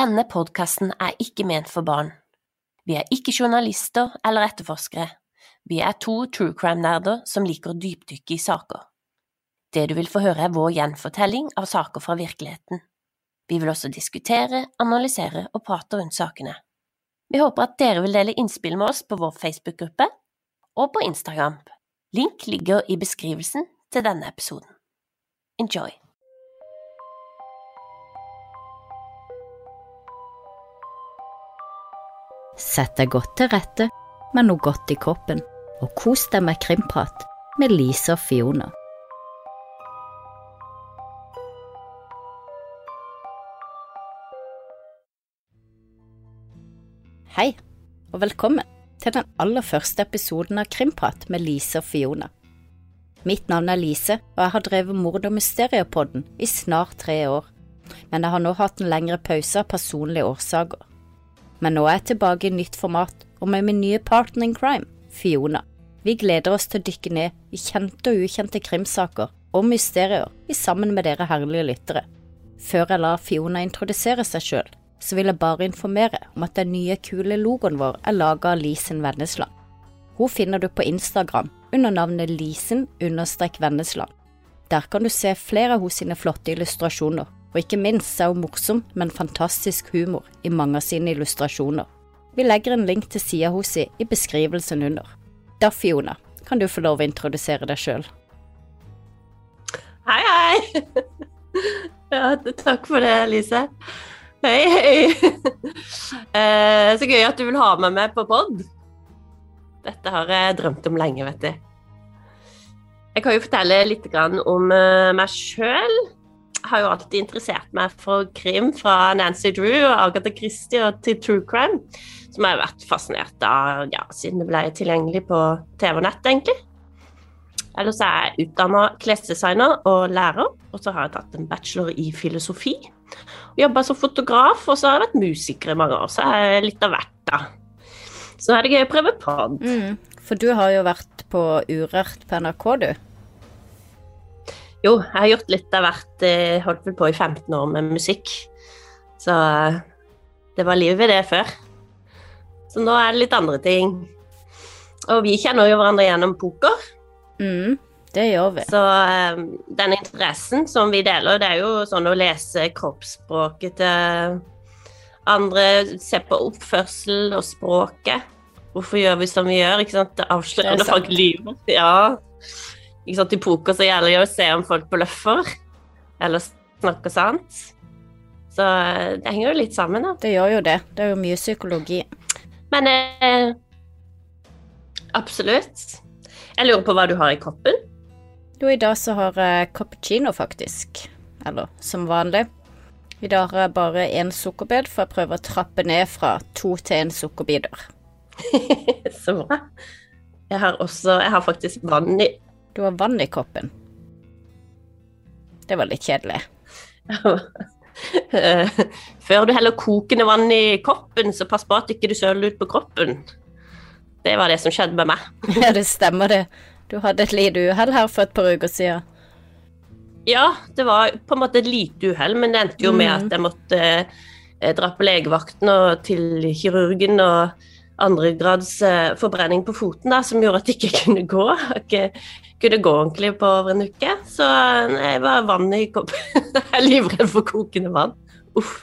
Denne podkasten er ikke ment for barn. Vi er ikke journalister eller etterforskere. Vi er to true crime-nerder som liker å dypdykke i saker. Det du vil få høre er vår gjenfortelling av saker fra virkeligheten. Vi vil også diskutere, analysere og prate rundt sakene. Vi håper at dere vil dele innspill med oss på vår Facebook-gruppe og på Instagram. Link ligger i beskrivelsen til denne episoden. Enjoy! Sett deg godt til rette med noe godt i kroppen, og kos deg med krimprat med Lise og Fiona. Hei, og velkommen til den aller første episoden av Krimprat med Lise og Fiona. Mitt navn er Lise, og jeg har drevet Mord- og mysteriepodden i snart tre år, men jeg har nå hatt en lengre pause av personlige årsaker. Men nå er jeg tilbake i nytt format, og med min nye partner in crime, Fiona. Vi gleder oss til å dykke ned i kjente og ukjente krimsaker og mysterier i sammen med dere herlige lyttere. Før jeg lar Fiona introdusere seg sjøl, så vil jeg bare informere om at den nye, kule logoen vår er laga av Lisen Vennesland. Hun finner du på Instagram under navnet lisen-vennesland. Der kan du se flere av hos sine flotte illustrasjoner, og ikke minst er hun morsom, men fantastisk humor i mange av sine illustrasjoner. Vi legger en link til sida hos i i beskrivelsen under. Da, Fiona, kan du få lov å introdusere deg sjøl. Hei, hei! Ja, takk for det, Lise. Hei, hei. Eh, så gøy at du vil ha meg med på pod. Dette har jeg drømt om lenge, vet du. Jeg kan jo fortelle litt om eh, meg sjøl. Har jo alltid interessert meg for krim fra Nancy Drew og Agatha Christie og til true crime, som jeg har vært fascinert av ja, siden det ble tilgjengelig på TV og nett, egentlig. Ellers er jeg utdanna klesdesigner og lærer, og så har jeg tatt en bachelor i filosofi. Jobba som fotograf, og så har jeg vært musiker i mange år, så jeg litt av hvert, da. Så er det gøy å prøve pod. Mm, for du har jo vært på Urørt på NRK, du. Jo, jeg har gjort litt av hvert. eh, Holdt vel på i 15 år med musikk. Så eh, det var livet det før. Så nå er det litt andre ting. Og vi kjenner jo hverandre gjennom poker. Mm, det gjør vi. Så eh, den interessen som vi deler, det er jo sånn å lese kroppsspråket til andre, se på oppførsel og språket. Hvorfor gjør vi som vi gjør? ikke sant? Når folk lyver. Ja. Ikke sant? I poker så gjelder det å se om folk bløffer eller snakker sant. Så eh, det henger jo litt sammen, da. Det gjør jo det. Det er jo mye psykologi. Men eh, absolutt. Jeg lurer på hva du har i koppen. Jo, i dag så har jeg cappuccino, faktisk. Eller som vanlig. I dag har jeg bare én sukkerbit, for jeg prøver å trappe ned fra to til én sukkerbiter. Så bra. Jeg har også Jeg har faktisk vann i Du har vann i koppen. Det var litt kjedelig. Før du heller kokende vann i koppen, så pass på at ikke du søler ut på kroppen. Det var det som skjedde med meg. Ja, det stemmer det. Du hadde et lite uhell her for et par uker siden. Ja, det var på en måte et lite uhell, men det endte jo med at jeg måtte eh, dra på legevakten og til kirurgen og andregrads eh, forbrenning på foten, da, som gjorde at jeg ikke kunne gå. Ikke kunne gå ordentlig på over en uke. Så nei, det var vann i koppen. jeg er livredd for kokende vann. Uff.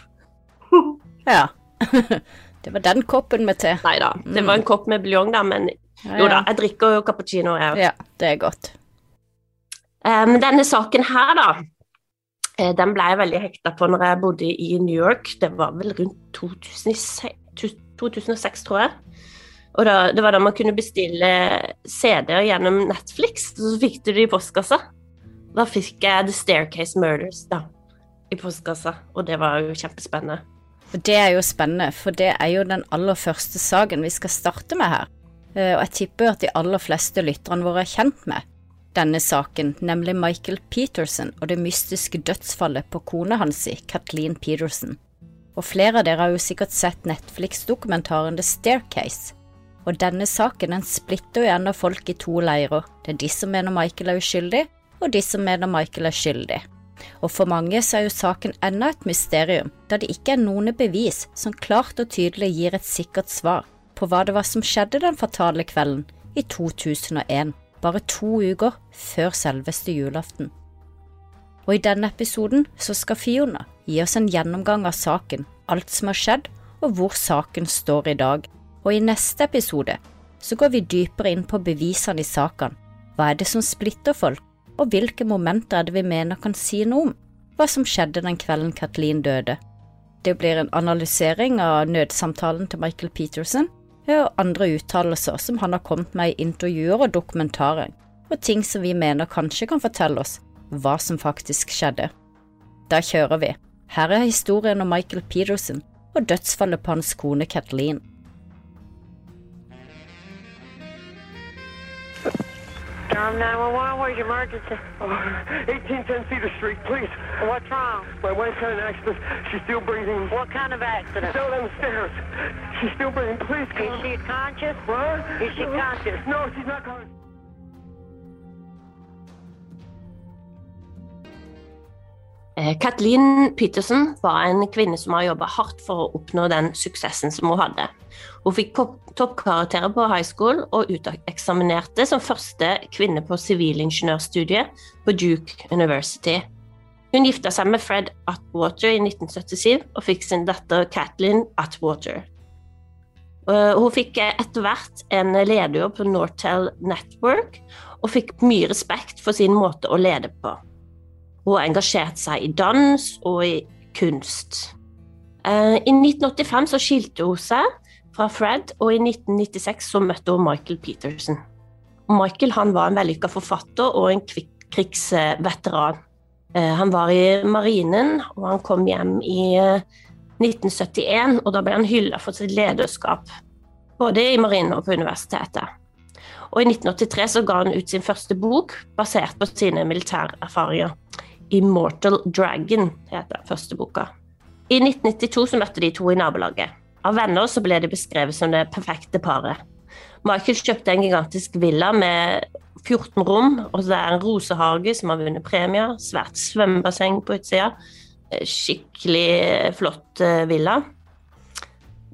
Ja. Det var den koppen med te. Nei da, det var en kopp med buljong, da, men jo da, jeg drikker jo cappuccino, jeg òg. Ja, det er godt. Men denne saken her, da, eh, den ble jeg veldig hekta på når jeg bodde i New York. Det var vel rundt 2006, 2006 tror jeg. Og da, det var da man kunne bestille CD-er gjennom Netflix, så fikk du det i postkassa. Da fikk jeg The Staircase Murders da, i postkassa, og det var jo kjempespennende. Og det er jo spennende, for det er jo den aller første saken vi skal starte med her. Eh, Og jeg tipper at de aller fleste lytterne våre er kjent med denne saken, nemlig Michael Peterson og det mystiske dødsfallet på kona hans, Kathleen Peterson. Og flere av dere har jo sikkert sett Netflix-dokumentaren The Staircase. Og denne saken den splitter jo ennå folk i to leirer. Det er de som mener Michael er uskyldig, og de som mener Michael er skyldig. Og for mange så er jo saken enda et mysterium, da det ikke er noen bevis som klart og tydelig gir et sikkert svar på hva det var som skjedde den fatale kvelden i 2001, bare to uker før selveste julaften. Og i denne episoden så skal Fiona gi oss en gjennomgang av saken, alt som har skjedd og hvor saken står i dag. Og i neste episode så går vi dypere inn på bevisene i sakene. Hva er det som splitter folk, og hvilke momenter er det vi mener kan si noe om hva som skjedde den kvelden Kathleen døde. Det blir en analysering av nødsamtalen til Michael Peterson og andre uttalelser som han har kommet med i intervjuer og dokumentarer, og ting som vi mener kanskje kan fortelle oss hva som faktisk skjedde. Da kjører vi. Her er historien om Michael Peterson og dødsfallet på hans kone Kathleen. Drum 911, where's your emergency? Uh, 1810 Cedar Street, please. What's wrong? My wife's had an accident. She's still breathing. What kind of accident? Down on the stairs. She's still breathing. Please come. Is come. she conscious? What? Is she conscious? No, she's not conscious. Eh, Kathleen Peterson var en kvinne som har jobba hardt for å oppnå den suksessen som hun hadde. Hun fikk toppkarakterer på high school og uteksaminerte som første kvinne på sivilingeniørstudiet på Duke University. Hun gifta seg med Fred Atwater i 1977 og fikk sin datter Kathleen Atwater. Eh, Hun fikk etter hvert en lederjobb på Nortel Network og fikk mye respekt for sin måte å lede på. Hun har engasjert seg i dans og i kunst. Eh, I 1985 så skilte hun seg fra Fred, og i 1996 så møtte hun Michael Peterson. Michael han var en vellykka forfatter og en krigsveteran. Eh, Han var i marinen, og han kom hjem i eh, 1971, og da ble han hylla for sitt lederskap, både i marinen og på universitetet. Og i 1983 så ga han ut sin første bok basert på sine militærerfaringer. Immortal Dragon heter første boka. I 1992 så møtte de to i nabolaget. Av venner så ble de beskrevet som det perfekte paret. Michael kjøpte en gigantisk villa med 14 rom, og det er en rosehage som har vunnet premier, svært svømmebasseng på utsida. Eh, Skikkelig flott eh, villa.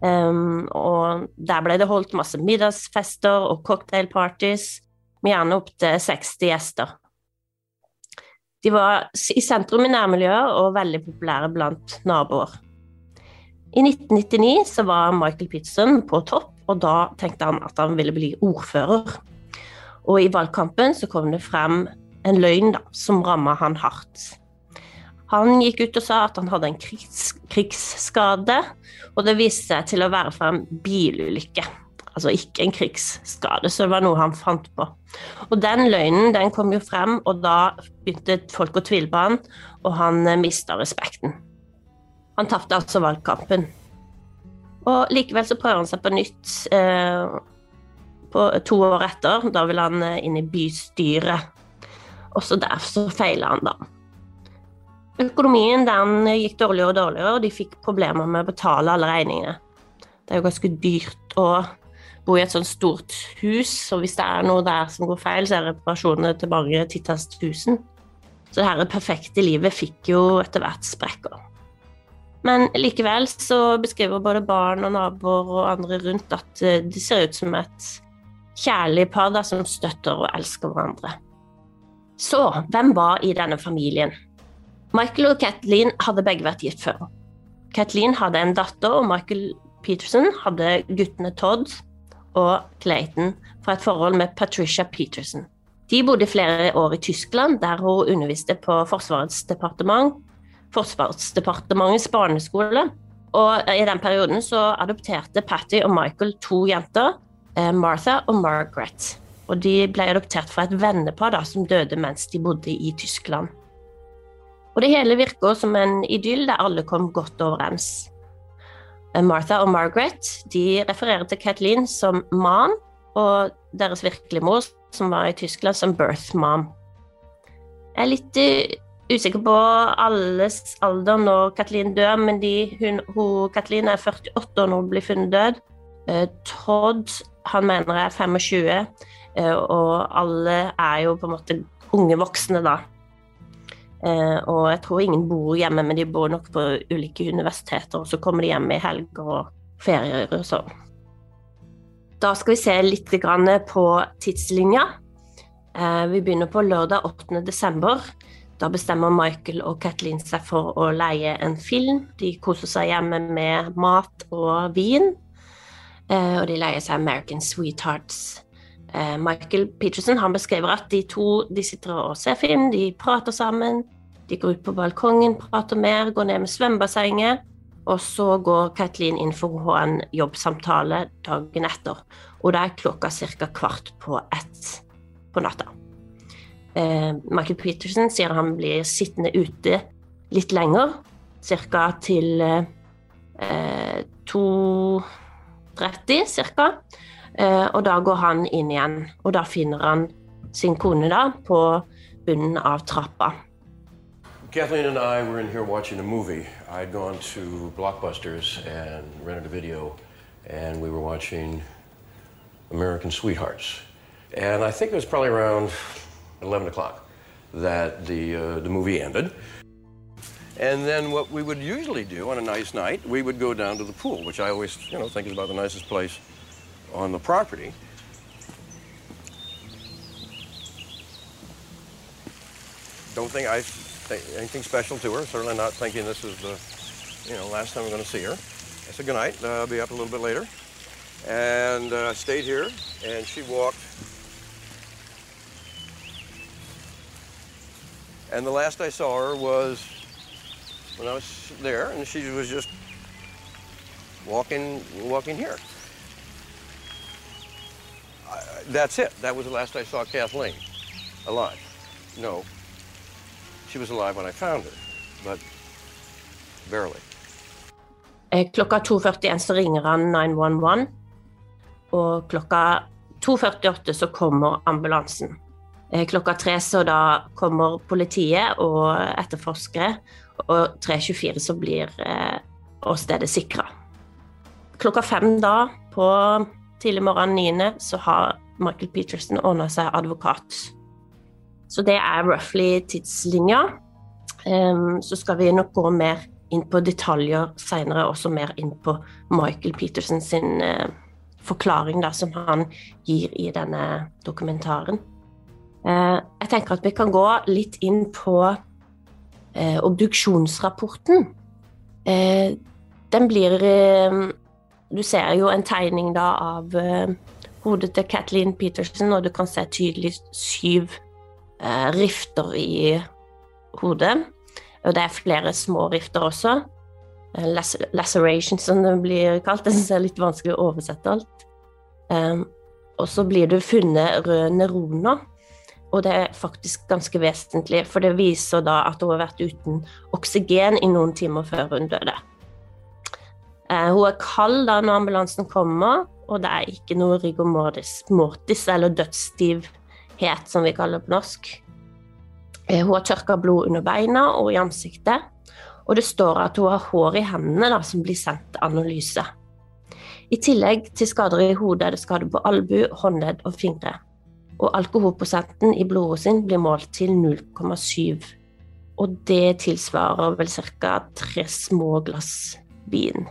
Um, og der ble det holdt masse middagsfester og cocktailparties, med gjerne opptil 60 gjester. De var i sentrum i nærmiljøet og veldig populære blant naboer. I 1999 så var Michael Pitson på topp, og da tenkte han at han ville bli ordfører. Og i valgkampen så kom det frem en løgn da, som ramma han hardt. Han gikk ut og sa at han hadde en krigs, krigsskade, og det viste seg til å være fra en bilulykke. Altså ikke en krigsskade, så det var noe han fant på. Og den løgnen den kom jo frem, og da begynte folk å tvile på han, og han mista respekten. Han tapte altså valgkampen. Og likevel så prøver han seg på nytt eh, på to år etter. Da vil han eh, inn i bystyret. Også der så feiler han, da. Økonomien den gikk dårligere og dårligere, og de fikk problemer med å betale alle regningene. Det er jo ganske dyrt å bo i et sånt stort hus, og hvis det er noe der som går feil, så er reparasjonene til mange titalls tusen. Så det her perfekte livet fikk jo etter hvert sprekker. Men likevel så beskriver både barn og naboer og andre rundt at eh, de ser ut som et kjærlig par da, som støtter og elsker hverandre. Så hvem var i denne familien? Michael og Kathleen hadde begge vært gift før. Kathleen hadde en datter, og Michael Peterson hadde guttene Todd og Clayton fra et forhold med Patricia Peterson. De bodde flere år i Tyskland, der hun underviste på Forsvarets departement, Forsvarsdepartementets barneskole. Og i den perioden så adopterte Patty og Michael to jenter, eh, Martha og Margaret. Og de ble adoptert fra et vennepar da, som døde mens de bodde i Tyskland. Og det hele virker som en idyll der alle kom godt overens. Eh, Martha og Margaret de refererer til Kathleen som mom, og deres virkelige mor, som var i Tyskland, som birth mom. Jeg er litt eh, usikker på alles alder når Kathleen dør, men de, hun, hun, Kathleen er 48 år når hun blir funnet død. Eh, Todd han mener jeg er 25, eh, og alle er jo på en måte unge voksne da. Eh, og jeg tror ingen bor hjemme, men de bor nok på ulike universiteter, og så kommer de hjem i helger og ferier og sånn. Da skal vi se litt på tidslinja. Eh, vi begynner på lørdag 8. desember. Da bestemmer Michael og Kathleen seg for å leie en film. De koser seg hjemme med mat og vin. Eh, og de leier seg American Sweethearts. Eh, Michael Peterson han beskriver at de to de sitter og ser film, de prater sammen. De går ut på balkongen, prater mer, går ned med svømmebassenget. Og så går Kathleen inn for å ha en jobbsamtale dagen etter. Og det er klokka ca. kvart på ett på natta. Eh, Michael Peterson sier han blir sittende ute litt lenger, ca. til eh, 2.30 ca. Eh, og da går han inn igjen, og da finner han sin kone da på bunnen av trappa. Kathleen and I were in here watching a movie. I'd gone to Blockbusters and rented a video, and we were watching American Sweethearts. And I think it was probably around 11 o'clock that the, uh, the movie ended. And then what we would usually do on a nice night, we would go down to the pool, which I always, you know, think is about the nicest place on the property. Don't think I think anything special to her. Certainly not thinking this is the, you know, last time I'm going to see her. I said good night. Uh, I'll be up a little bit later, and uh, I stayed here. And she walked. And the last I saw her was when I was there, and she was just walking, walking here. I, that's it. That was the last I saw Kathleen alive. No, she was alive when I found her, but barely. Eh, Klokka 2.41 så ringer han 911, og klokka 2.48 så kommer ambulansen. Eh, Klokka tre så da kommer politiet og etterforskere, og 3.24 så blir eh, åstedet sikra. Klokka fem da, på tidlig morgen 9., så har Michael Peterson ordna seg advokat. Så det er roughly tidslinja. Em, så skal vi nok gå mer inn på detaljer seinere, også mer inn på Michael Peterson sin eh, forklaring da, som han gir i denne dokumentaren. Eh, jeg tenker at vi kan gå litt inn på eh, obduksjonsrapporten. Eh, den blir Du ser jo en tegning da av hodet til Kathleen Peterson, og du kan se tydelig syv rifter i hodet. Og det er flere små rifter også. Laceration, som det blir kalt. Det er litt vanskelig å oversette alt. Og så blir det funnet røde neuroner. Og det er faktisk ganske vesentlig, for det viser da at hun har vært uten oksygen i noen timer før hun døde. Eh, hun er kald da når ambulansen kommer, og det er ikke noe rigor mortis, eller dødsstivhet, som vi kaller det på norsk. Eh, Hun har tørka blod under beina og i ansiktet, og det står at hun har hår i hendene da, som blir sendt til analyse. I tillegg til skader i hodet er det skader på albu, håndledd og fingre. Og alkoholprosenten i blodet sin blir målt til 0,7. Og det tilsvarer vel ca. tre små glass vin.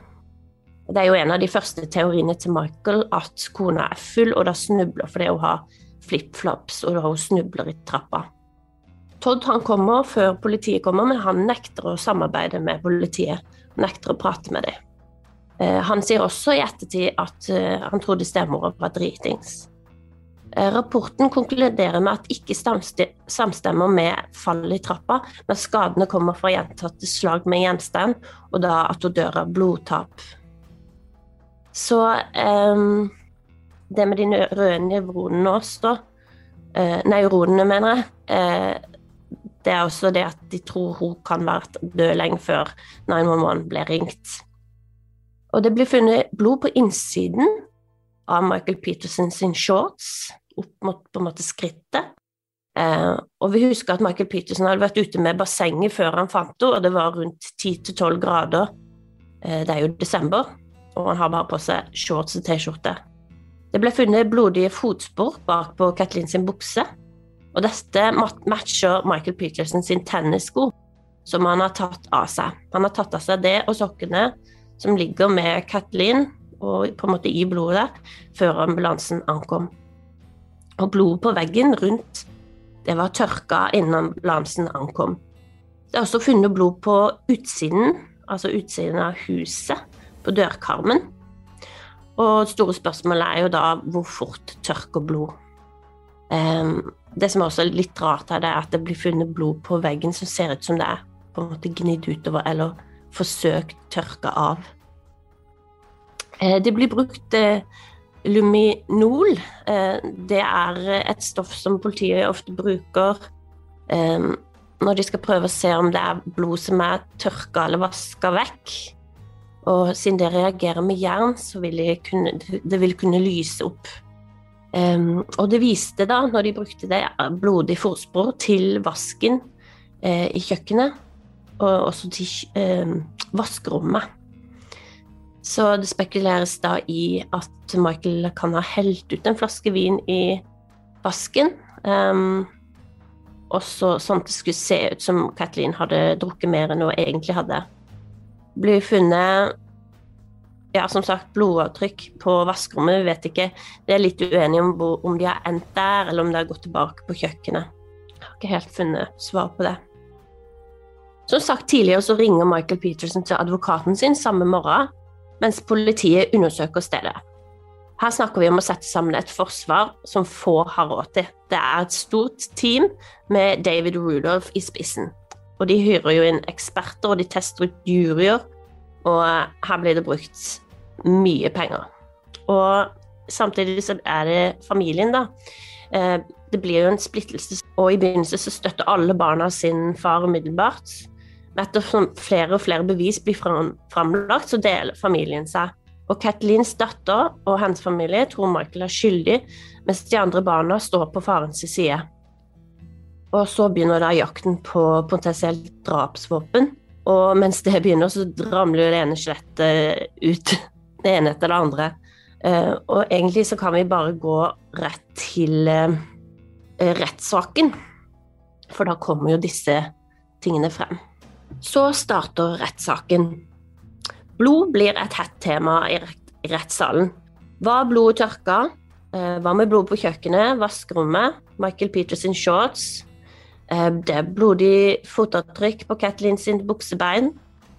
Det er jo en av de første teoriene til Michael at kona er full, og da snubler fordi hun har flipflops, og da hun snubler i trappa. Todd han kommer før politiet kommer, men han nekter å samarbeide med politiet. Han nekter å prate med dem. Eh, Han sier også i ettertid at eh, han trodde stemora var dritings. Eh, Rapporten konkluderer med at ikke samstemmer med fallet i trappa, men skadene kommer fra gjentatte slag med gjenstand, og da at hun dør av blodtap. Så ehm, det med de røde nevronene også, eh, neuronene, mener jeg, eh, det er også det at de tror hun kan være død lenge før 911 ble ringt. Og det blir funnet blod på innsiden av Michael Peterson sin shorts, opp mot på en måte skrittet. Eh, og vi husker at Michael Peterson hadde vært ute med bassenget før han fant henne, og det var rundt 10-12 grader. Eh, det er jo desember, og han har bare på seg shorts og T-skjorte. Det ble funnet blodige fotspor bak på Kathleen sin bukse. Og dette matcher Michael Peterson sin tennissko, som han har tatt av seg. Han har tatt av seg det og sokkene som ligger med Kathleen og på en måte i blodet før ambulansen ankom. Og blodet på veggen rundt det var tørka innen ambulansen ankom. Det er også funnet blod på utsiden, altså utsiden av huset, på dørkarmen. Og store spørsmålet er jo da hvor fort tørker blod. Ehm, det som er også litt rart her, det er at det blir funnet blod på veggen som ser ut som det er på en måte gnidd utover eller forsøkt tørka av. Eh, Det blir brukt eh, luminol. Eh, Det er et stoff som politiet ofte bruker eh, når de skal prøve å se om det er blod som er tørka eller vaska vekk. Og siden det reagerer med jern, så vil det kunne, det kunne lyse opp. Um, og det viste da, når de brukte det, blodig forspor til vasken eh, i kjøkkenet, og også til eh, vaskerommet. Så det spekuleres da i at Michael kan ha helt ut en flaske vin i vasken. Um, og så sånn at det skulle se ut som Kathleen hadde drukket mer enn hun egentlig hadde. Blir funnet ja, som sagt, blodavtrykk på vaskerommet. Vi vet ikke. Det er litt uenige om om de har endt der, eller om de har gått tilbake på kjøkkenet. Jeg har ikke helt funnet svar på det. Som sagt tidligere så ringer Michael Peterson til advokaten sin samme morgen, mens politiet undersøker stedet. Her snakker vi om å sette sammen et forsvar som få har råd til. Det er et stort team med David Rudolph i spissen. Og de hyrer jo inn eksperter, og de tester ut juryer, og her blir det brukt mye penger. Og samtidig så er det familien, da. Eh, Det blir jo en splittelse, og i begynnelsen så støtter alle barna sin far umiddelbart. Ettersom flere og flere bevis blir fram, framlagt, så deler familien seg. Og Kathleens datter og hennes familie tror Michael er skyldig, mens de andre barna står på farens side. Og så begynner da jakten på potensielt drapsvåpen. Og mens det begynner, så ramler det ene skjelettet ut. Det ene etter det andre. Eh, og egentlig så kan vi bare gå rett til eh, rettssaken. For da kommer jo disse tingene frem. Så starter rettssaken. Blod blir et hett tema i rettssalen. Var blodet tørka? Eh, Hva med blod på kjøkkenet, vaskerommet, Michael Peterson shorts? Eh, Det er blodig fotavtrykk på Kathleen sin buksebein.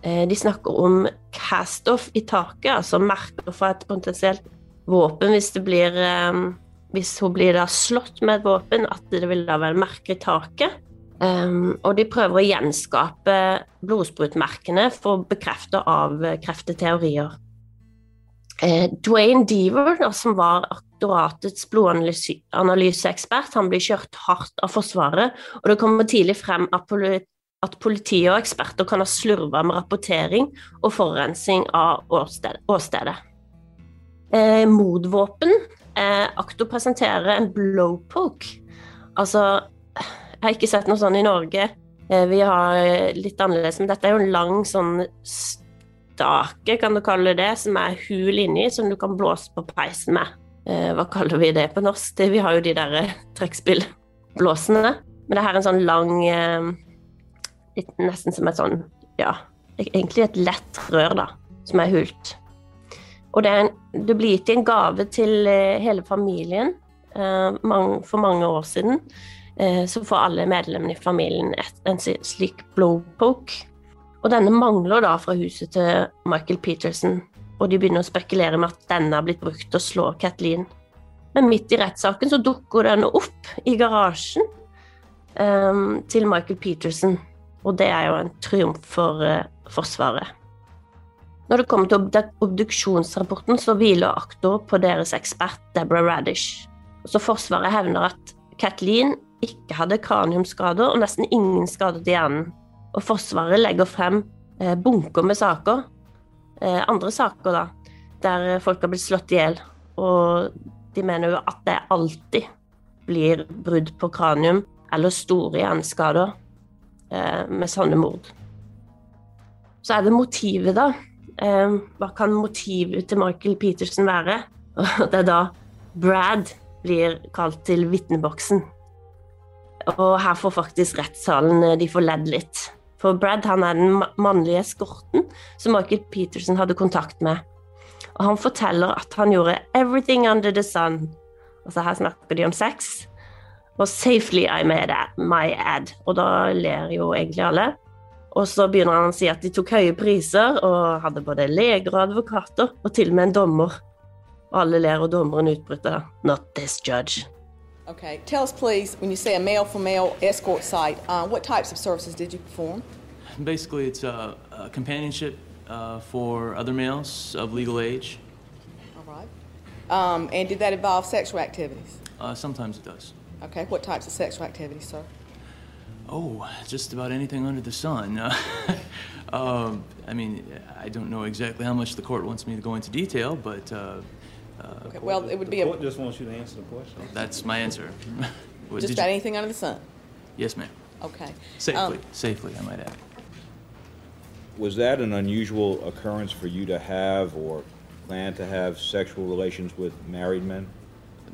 Eh, De snakker om cast-off i taket, altså merker fra et potensielt våpen hvis det blir Hvis hun blir da slått med et våpen, at det vil da være merker i taket. Um, og de prøver å gjenskape blodsprutmerkene for å bekrefte og avkrefte. Eh, Dwayne Deaver, da, som var aktoratets blodanalyseekspert, han blir kjørt hardt av Forsvaret, og det kommer tidlig frem at, polit at politiet og eksperter kan ha slurva med rapportering og forurensning av åsted åstedet. Eh, mordvåpen. Eh, Aktor presenterer en blowpoke. Altså, jeg har ikke sett noe sånn i Norge. Eh, vi har eh, litt annerledes, men dette er jo en lang sånn stake, kan du kalle det, som er hul inni, som du kan blåse på peisen med. Eh, hva kaller vi det på norsk? Vi har jo de der trekkspillblåsene. Men det her er en sånn lang Nesten som et sånn Ja, egentlig et lett rør, da, som er hult. Og det, en, det blir gitt i en gave til hele familien for mange år siden. Eh, så får alle medlemmene i familien en slik blowpoke. Og denne mangler da fra huset til Michael Peterson, og de begynner å spekulere med at denne har blitt brukt til å slå Kathleen. Men midt i rettssaken så dukker denne opp i garasjen um, til Michael Peterson, og det er jo en triumf for uh, Forsvaret. Når det kommer til obduksjonsrapporten, så hviler aktor på deres ekspert Deborah Radish. Så Forsvaret hevner at Kathleen ikke hadde kraniumskader og nesten ingen skader til hjernen. Og Forsvaret legger frem eh, bunker med saker, eh, andre saker da, der folk har blitt slått i hjel. Og de mener jo at det alltid blir brudd på kranium eller store hjerneskader eh, med sånne mord. Så er det motivet, da. Hva kan motivet til Michael Peterson være? Og det er da Brad blir kalt til vitneboksen. Og her får faktisk rettssalen eh, de får ledd litt. For Brad han er den mannlige eskorten som Michael Peterson hadde kontakt med. Og han forteller at han gjorde 'everything under the sun'. Altså her snakker de om sex. Og 'safely I made my ad'. Og da ler jo egentlig alle. Og så begynner han å si at de tok høye priser og hadde både leger og advokater, og til og med en dommer. Og alle ler, og dommeren utbryter 'not this judge'. Okay, tell us please, when you say a male for male escort site, uh, what types of services did you perform? Basically, it's uh, uh, companionship uh, for other males of legal age. All right. Um, and did that involve sexual activities? Uh, sometimes it does. Okay, what types of sexual activities, sir? Oh, just about anything under the sun. Uh, um, I mean, I don't know exactly how much the court wants me to go into detail, but uh, Okay, well, it would be The a, court just wants you to answer the question. that's my answer. What, just did about you- anything under the sun. Yes, ma'am. Okay. Safely, Um, safely, I might add. Was that an unusual occurrence for you to have or plan to have sexual relations with married men?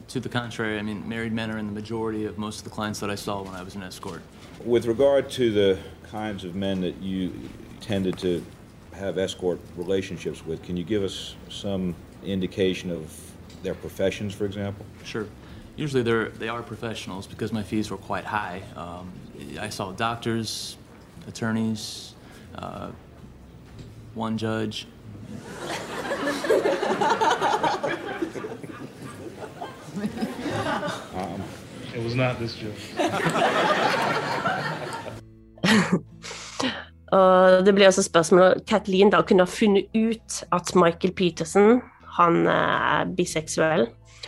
To the contrary, I mean, married men are in the majority of most of the clients that I saw when I was an escort. With regard to the kinds of men that you tended to have escort relationships with, can you give us some indication of their professions, for example? Sure. Usually they're, they are professionals because my fees were quite high. Um, I saw doctors, attorneys, uh, one judge. It was not this judge. Og det blir også spørsmål om Kathleen da kunne ha funnet ut at Michael Peterson han er biseksuell,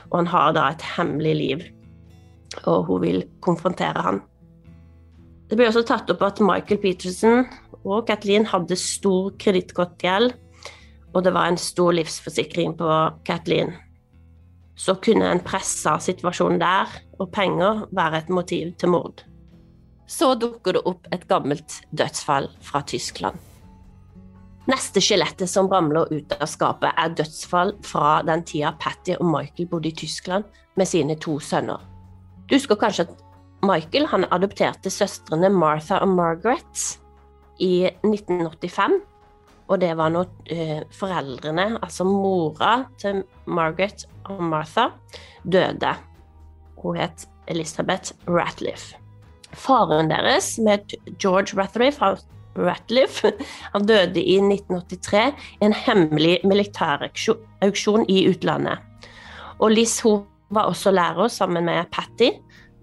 og han har da et hemmelig liv. Og hun vil konfrontere han. Det blir også tatt opp at Michael Peterson og Kathleen hadde stor kredittkortgjeld, og det var en stor livsforsikring på Kathleen. Så kunne en pressa situasjon der og penger være et motiv til mord så dukker det opp et gammelt dødsfall fra Tyskland. Neste skjelettet som ramler ut av skapet, er dødsfall fra den tida Patty og Michael bodde i Tyskland med sine to sønner. Du husker kanskje at Michael han adopterte søstrene Martha og Margaret i 1985. Og det var når eh, foreldrene, altså mora til Margaret og Martha, døde. Hun het Elizabeth Ratliff. Faren deres, med George Ratliff, Ratliff, han døde i 1983 i en hemmelig militærauksjon i utlandet. Og Liz hun var også lærer sammen med Patty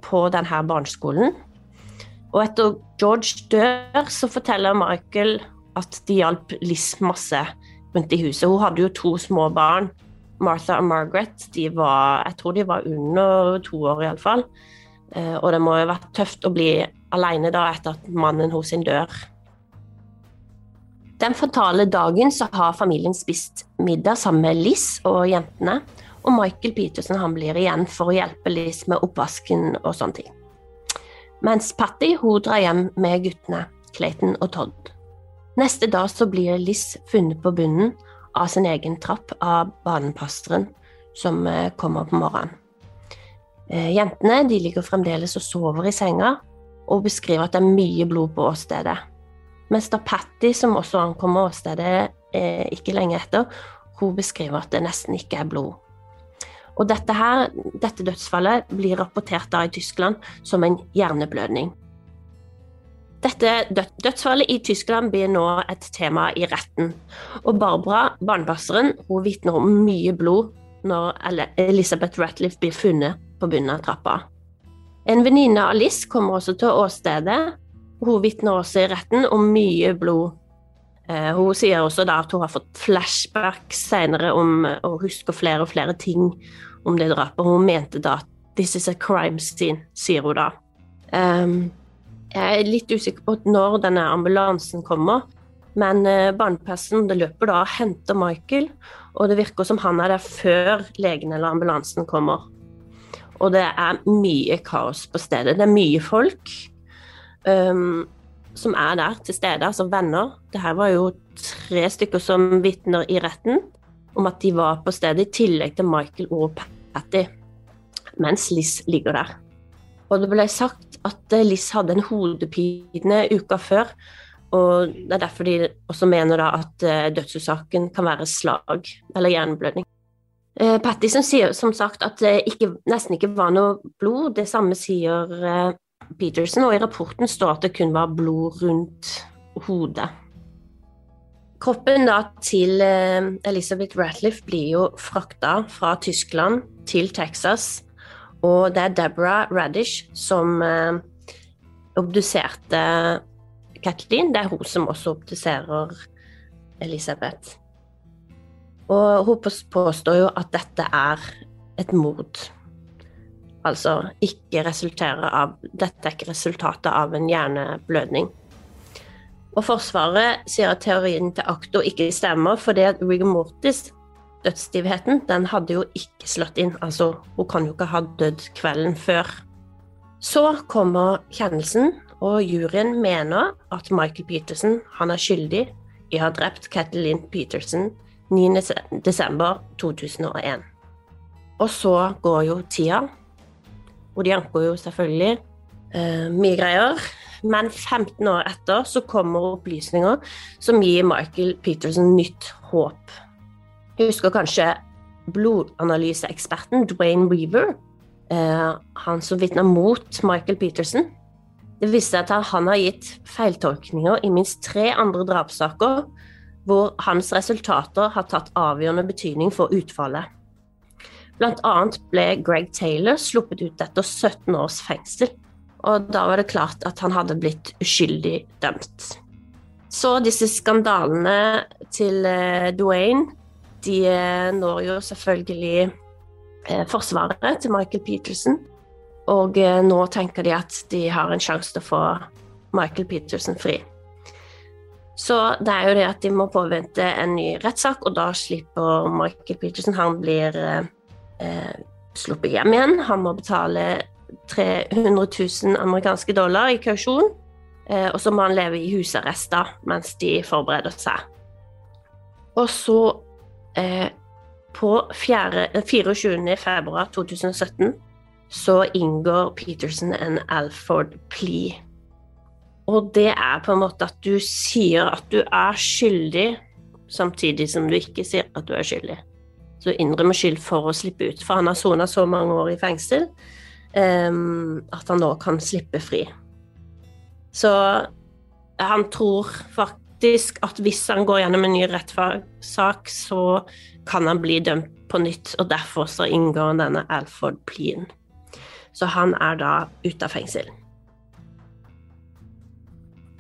på denne barneskolen. Og etter George dør, så forteller Michael at de hjalp Liz masse rundt i huset. Hun hadde jo to små barn. Martha og Margaret de var, jeg tror de var under to år iallfall. Eh, og det må jo ha vært tøft å bli alene da etter at mannen sin dør. Den fatale dagen så har familien spist middag sammen med Liz og jentene. Og Michael Peterson han blir igjen for å hjelpe Liz med oppvasken og sånne ting. Mens Patty hun drar hjem med guttene, Clayton og Todd. Neste dag så blir Liz funnet på bunnen av sin egen trapp av banepasteren som eh, kommer på morgenen. Eh, Jentene de ligger fremdeles og sover i senga og beskriver at det er mye blod på åstedet. Da Patty, som også ankommer åstedet eh, ikke lenge etter, hun beskriver at det nesten ikke er blod. Og dette, her, dette dødsfallet blir rapportert da i Tyskland som en hjerneblødning. Dette død- dødsfallet i Tyskland blir nå et tema i retten. Og Barbara, barnepasseren, hun vitner om mye blod når Elisabeth Ratliff blir funnet på bunnen av trappa. En venninne av Liss kommer også til åstedet. Hun vitner også i retten om mye blod. Eh, Hun sier også at hun har fått flashback senere om å huske flere og flere ting om det drapet. Hun mente da at 'this is a crime scene', sier hun da. Ehm, jeg er litt usikker på når denne ambulansen kommer, men eh, barnepassen det løper da og henter Michael, og det virker som han er der før legen eller ambulansen kommer. Og det er mye kaos på stedet. Det er mye folk ehm, som er der til stede, altså venner. Det her var jo tre stykker som vitner i retten om at de var på stedet, i tillegg til Michael og Patty, mens Liz ligger der. Og det ble sagt at eh, Liz hadde en hodepine uka før, og det er derfor de også mener at eh, dødsårsaken kan være slag eller hjerneblødning. Patty som sier som sagt at det ikke, nesten ikke var noe blod, det samme sier eh, Peterson, og i rapporten står at det kun var blod rundt hodet. Kroppen da til eh, Elizabeth Ratliff blir jo frakta fra Tyskland til Texas, og det er Deborah Radish som eh, obduserte Kathleen. Det er hun som også obduserer Elisabeth. Og hun påstår jo at dette er et mord. Altså ikke resulterer av Dette er ikke resultatet av en hjerneblødning. Og Forsvaret sier at teorien til Akto ikke stemmer, fordi at rigor mortis, dødsstivheten, den hadde jo ikke slått inn. Altså, hun kan jo ikke ha dødd kvelden før. Så kommer kjennelsen, og juryen mener at Michael Peterson han er skyldig i å ha drept Kathleen Peterson 9. desember 2001. Og så går jo tida, og de anker jo selvfølgelig eh, mye greier. Men 15 år etter så kommer opplysninger som gir Michael Peterson nytt håp. Jeg husker kanskje blodanalyseeksperten Dwayne Weaver, eh, han som vitna mot Michael Peterson. Det viste seg at han har gitt feiltolkninger i minst tre andre drapssaker, hvor hans resultater har tatt avgjørende betydning for utfallet. Annet ble Greg Taylor sluppet ut etter 17 års fengsel, og da var det klart at han hadde blitt uskyldig dømt. Så disse skandalene til Duane, Dwayne, de eh, når jo selvfølgelig eh, forsvaret til Michael Peterson, og eh, nå tenker de at de har en sjanse til å få Michael Peterson fri. Så det er jo det at de må påvente en ny rettssak, og da slipper Michael Peterson Han blir eh, eh, sluppet hjem igjen. Han må betale 300 000 amerikanske dollar i kausjon. Eh, og så må han leve i husarrest da, mens de forbereder seg. Og så, eh, på fjerde, 24. februar 2017, så inngår Peterson en Alford plea. Og det er på en måte at du sier at du er skyldig, samtidig som du ikke sier at du er skyldig. Du innrømmer skyld for å slippe ut, for han har sona så mange år i fengsel um, at han nå kan slippe fri. Så han tror faktisk at hvis han går gjennom en ny rettssak, så kan han bli dømt på nytt, og derfor så inngår denne Alford plea. Så han er da ute av fengsel.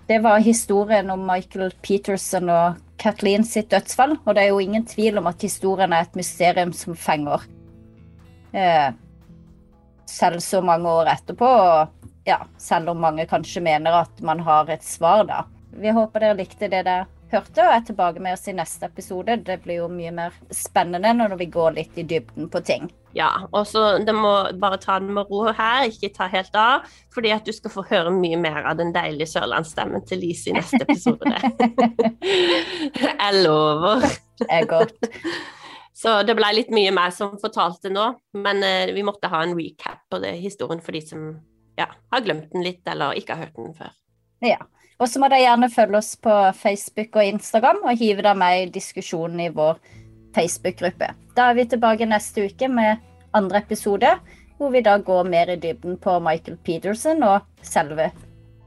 Det var historien om Michael Peterson og Kathleen sitt dødsfall, og det er jo ingen tvil om at historien er et mysterium som fenger. Eh, selv så mange år etterpå, og ja, selv om mange kanskje mener at man har et svar, da. Vi håper dere likte det dere hørte, og er tilbake med oss i neste episode. Det blir jo mye mer spennende når vi går litt i dybden på ting. Ja, og så det må bare ta det med ro her, ikke ta helt av, fordi at du skal få høre mye mer av den deilige sørlandsstemmen til Lise i neste episode. Jeg lover. Det er godt. Så det ble litt mye mer som fortalte nå, men eh, vi måtte ha en recap på det historien for de som ja, har glemt den litt eller ikke har hørt den før. Ja. Og så må dere gjerne følge oss på Facebook og Instagram og hive dere med i diskusjonen i vår Facebook-gruppe. Da er vi tilbake neste uke med andre episode, hvor vi da går mer i dybden på Michael Peterson og selve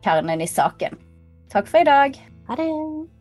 kjernen i saken. Takk for i dag. Ha det!